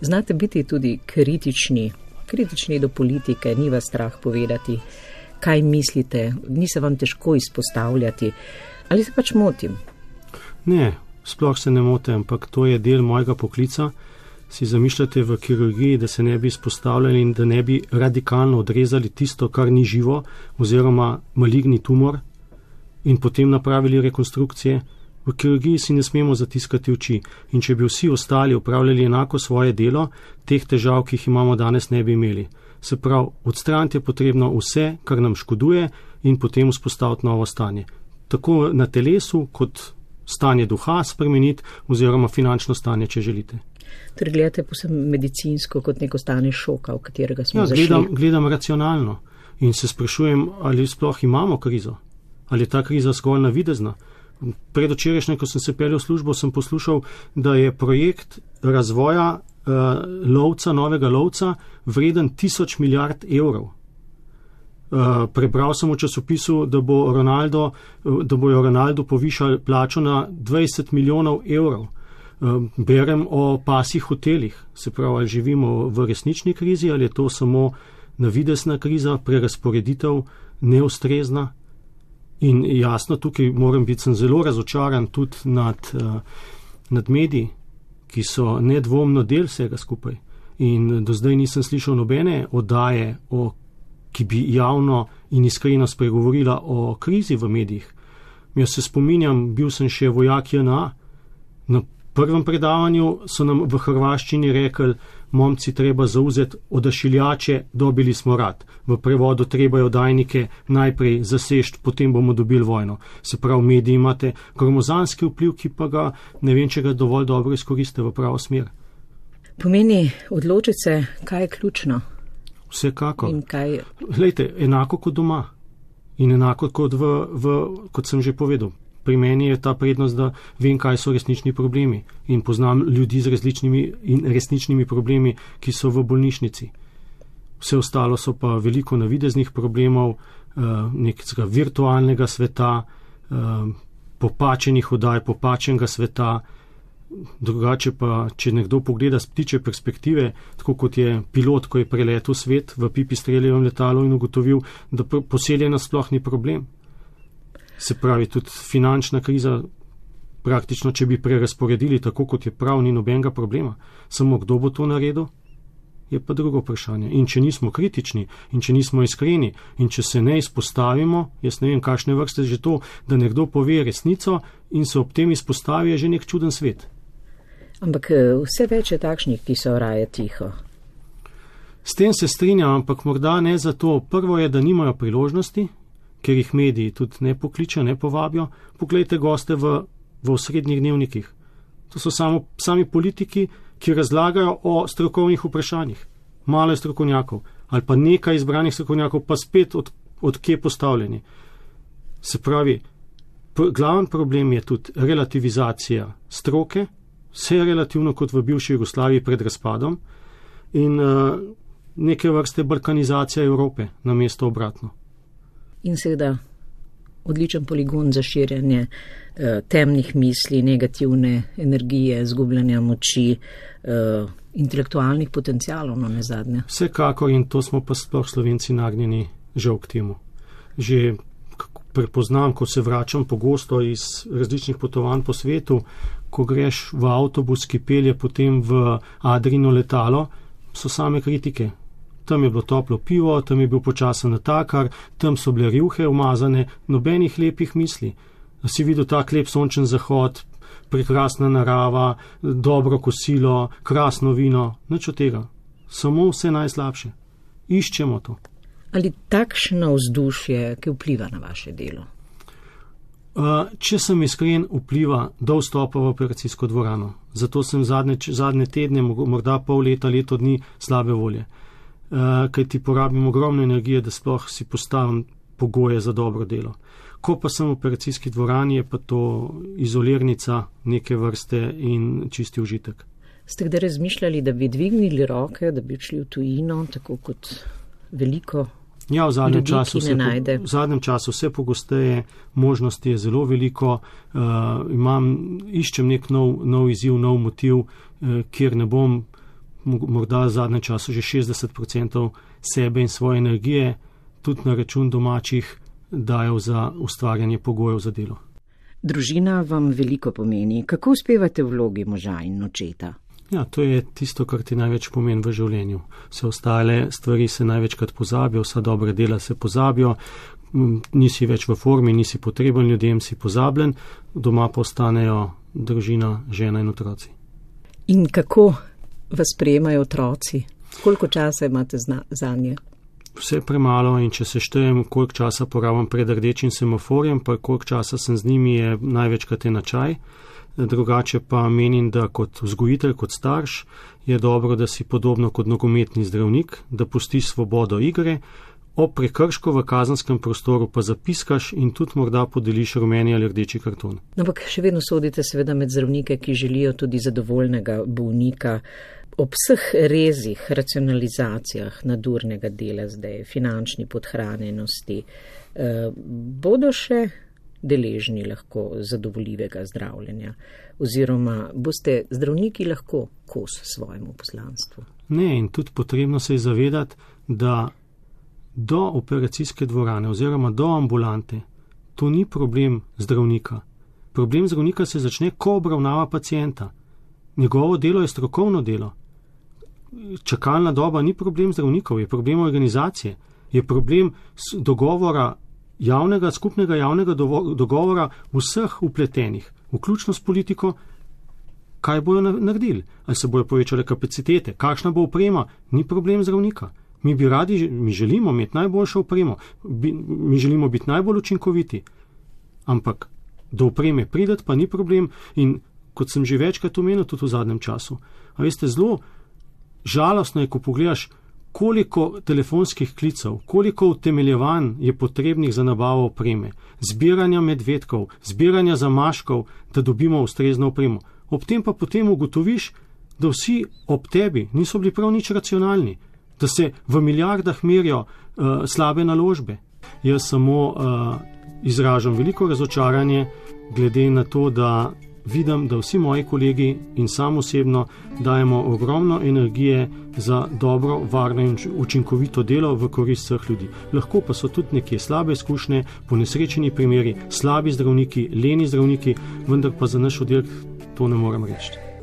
Znate biti tudi kritični, kritični do politike, ni vas strah povedati, kaj mislite, ni se vam težko izpostavljati. Ali se pač motim? Ne, sploh se ne motim, ampak to je del mojega poklica. Si zamišljate v kirurgiji, da se ne bi izpostavljali in da ne bi radikalno odrezali tisto, kar ni živo, oziroma maligni tumor, in potem napravili rekonstrukcije. V kirurgiji si ne smemo zatiskati oči in če bi vsi ostali upravljali enako svoje delo, teh težav, ki jih imamo danes, ne bi imeli. Se pravi, odstraniti je potrebno vse, kar nam škoduje in potem vzpostaviti novo stanje. Tako na telesu, kot stanje duha spremeniti oziroma finančno stanje, če želite. Torej gledate posebno medicinsko kot neko stanje šoka, v katerega smo ja, zašli. Gledam, gledam racionalno in se sprašujem, ali sploh imamo krizo, ali je ta kriza zgolj navidezna. Predvčerajšnjem, ko sem se peljal v službo, sem poslušal, da je projekt razvoja uh, lovca, novega lovca, vreden tisoč milijard evrov. Uh, prebral sem v časopisu, da, bo Ronaldo, uh, da bojo Ronaldo povišali plačo na 20 milijonov evrov. Uh, berem o pasih hotelih, se pravi, ali živimo v resnični krizi ali je to samo navidesna kriza, prerasporeditev neustrezna. In jasno, tukaj moram biti zelo razočaran tudi nad, uh, nad mediji, ki so nedvomno del vsega skupaj. In do zdaj nisem slišal nobene oddaje, o, ki bi javno in iskreno spregovorila o krizi v medijih. Jaz se spominjam, bil sem še vojak JNA. Na prvem predavanju so nam v hrvaščini rekli, momci treba zauzeti odašiljače, dobili smo rad. V prevodu treba jo dajnike najprej zasešt, potem bomo dobili vojno. Se pravi, mediji imate gromozanski vpliv, ki pa ga ne vem, če ga dovolj dobro izkoriste v pravo smer. Pomeni odločiti se, kaj je ključno. Vsekako. Kaj... Lejte, enako kot doma. In enako kot, v, v, kot sem že povedal, pri meni je ta prednost, da vem, kaj so resnični problemi in poznam ljudi z različnimi in resničnimi problemi, ki so v bolnišnici. Vse ostalo so pa veliko navideznih problemov, eh, nekega virtualnega sveta, eh, popačenih odaj, popačenega sveta. Drugače pa, če nekdo pogleda z ptiče perspektive, tako kot je pilot, ko je preletel svet v pipi streljevem letalu in ugotovil, da poseljena sploh ni problem. Se pravi, tudi finančna kriza, praktično, če bi prerasporedili tako, kot je prav, ni nobenega problema. Samo kdo bo to naredil, je pa drugo vprašanje. In če nismo kritični, in če nismo iskreni, in če se ne izpostavimo, jaz ne vem, kakšne vrste že to, da nekdo pove resnico in se ob tem izpostavi, je že nek čuden svet. Ampak eh, vse več je takšnih, ki so raje tiho. S tem se strinjam, ampak morda ne zato. Prvo je, da nimajo priložnosti ker jih mediji tudi ne pokličejo, ne povabijo. Poglejte goste v, v osrednjih dnevnikih. To so samo, sami politiki, ki razlagajo o strokovnih vprašanjih. Malo je strokovnjakov ali pa nekaj izbranih strokovnjakov, pa spet od, od kje postavljeni. Se pravi, pr glaven problem je tudi relativizacija stroke, vse je relativno kot v bivši Jugoslaviji pred razpadom in uh, neke vrste balkanizacija Evrope na mesto obratno in seveda odličen poligon za širjanje eh, temnih misli, negativne energije, zgubljanja moči, eh, intelektualnih potencijalov na no, nezadnje. Vsekakor in to smo pa sploh slovenci nagnjeni žal k temu. Že prepoznam, ko se vračam pogosto iz različnih potovanj po svetu, ko greš v avtobus, ki pelje potem v Adrino letalo, so same kritike tam je bilo toplo pivo, tam je bil počasen natakar, tam so bile rjuhe umazane, nobenih lepih misli. Si videl tak lep sončen zahod, prekrasna narava, dobro kosilo, krasno vino, nič od tega. Samo vse najslabše. Iščemo to. Ali takšno vzdušje, ki vpliva na vaše delo? Uh, če sem iskren, vpliva do vstopa v operacijsko dvorano. Zato sem zadnje, zadnje tedne, morda pol leta, leto dni slabe volje. Eh, ker ti porabim ogromno energije, da sploh si postavim pogoje za dobro delo. Ko pa sem v operacijski dvorani, je pa to izolirnica neke vrste in čisti užitek. Ste kdaj razmišljali, da bi dvignili roke, da bi šli v tujino, tako kot veliko? Ja, v zadnjem, ljudi, času, vse, po, v zadnjem času vse pogosteje, možnosti je zelo veliko, uh, imam, iščem nek nov, nov izziv, nov motiv, uh, kjer ne bom morda v zadnjem času že 60% sebe in svoje energije, tudi na račun domačih, dajo za ustvarjanje pogojev za delo. Družina vam veliko pomeni. Kako uspevate v vlogi moža in očeta? Ja, to je tisto, kar ti največ pomeni v življenju. Vse ostale stvari se največkrat pozabijo, vsa dobra dela se pozabijo, nisi več v formi, nisi potreben ljudem, si pozabljen, doma pa ostanejo družina, žena in otroci. In kako vas sprejemajo otroci? Koliko časa imate za nje? Vse premalo in če se štejem, koliko časa porabim pred rdečim semaforjem, pa koliko časa sem z njimi, je največkrat enačaj. Drugače pa menim, da kot vzgojitelj, kot starš, je dobro, da si podobno kot nogometni zdravnik, da pustiš svobodo igre, ob prekršku v kazanskem prostoru pa zapiskaš in tudi morda podeliš rumeni ali rdeči karton. Ampak še vedno sodite seveda med zdravnike, ki želijo tudi zadovoljnega bolnika. Ob vseh rezih, racionalizacijah nadurnega dela zdaj, finančni podhranjenosti, eh, bodo še deležni lahko zadovoljivega zdravljenja oziroma boste zdravniki lahko kos svojemu poslanstvu. Ne, in tudi potrebno se je zavedati, da do operacijske dvorane oziroma do ambulante, to ni problem zdravnika. Problem zdravnika se začne, ko obravnava pacijenta. Njegovo delo je strokovno delo. Čakalna doba ni problem zdravnikov, je problem organizacije, je problem dogovora, javnega, skupnega javnega dogovora vseh upletenih, vključno s politiko, kaj bojo naredili, ali se bojo povečale kapacitete, kakšna bo oprema, ni problem zdravnika. Mi bi radi, mi želimo imeti najboljšo opremo, bi, mi želimo biti najbolj učinkoviti, ampak do opreme prideti pa ni problem in kot sem že večkrat omenil tudi v zadnjem času. A veste, zelo žalostno je, ko pogledaš, koliko telefonskih klicev, koliko utemeljevanj je potrebnih za nabavo opreme, zbiranja medvedkov, zbiranja zamaškov, da dobimo ustrezno opremo. Ob tem pa potem ugotoviš, da vsi ob tebi niso bili prav nič racionalni da se v milijardah merijo uh, slabe naložbe. Jaz samo uh, izražam veliko razočaranje, glede na to, da vidim, da vsi moji kolegi in sam osebno dajemo ogromno energije za dobro, varno in učinkovito delo v korist vseh ljudi. Lahko pa so tudi neke slabe izkušnje, ponesrečeni primeri, slabi zdravniki, leni zdravniki, vendar pa za naš oddelek to ne morem reči.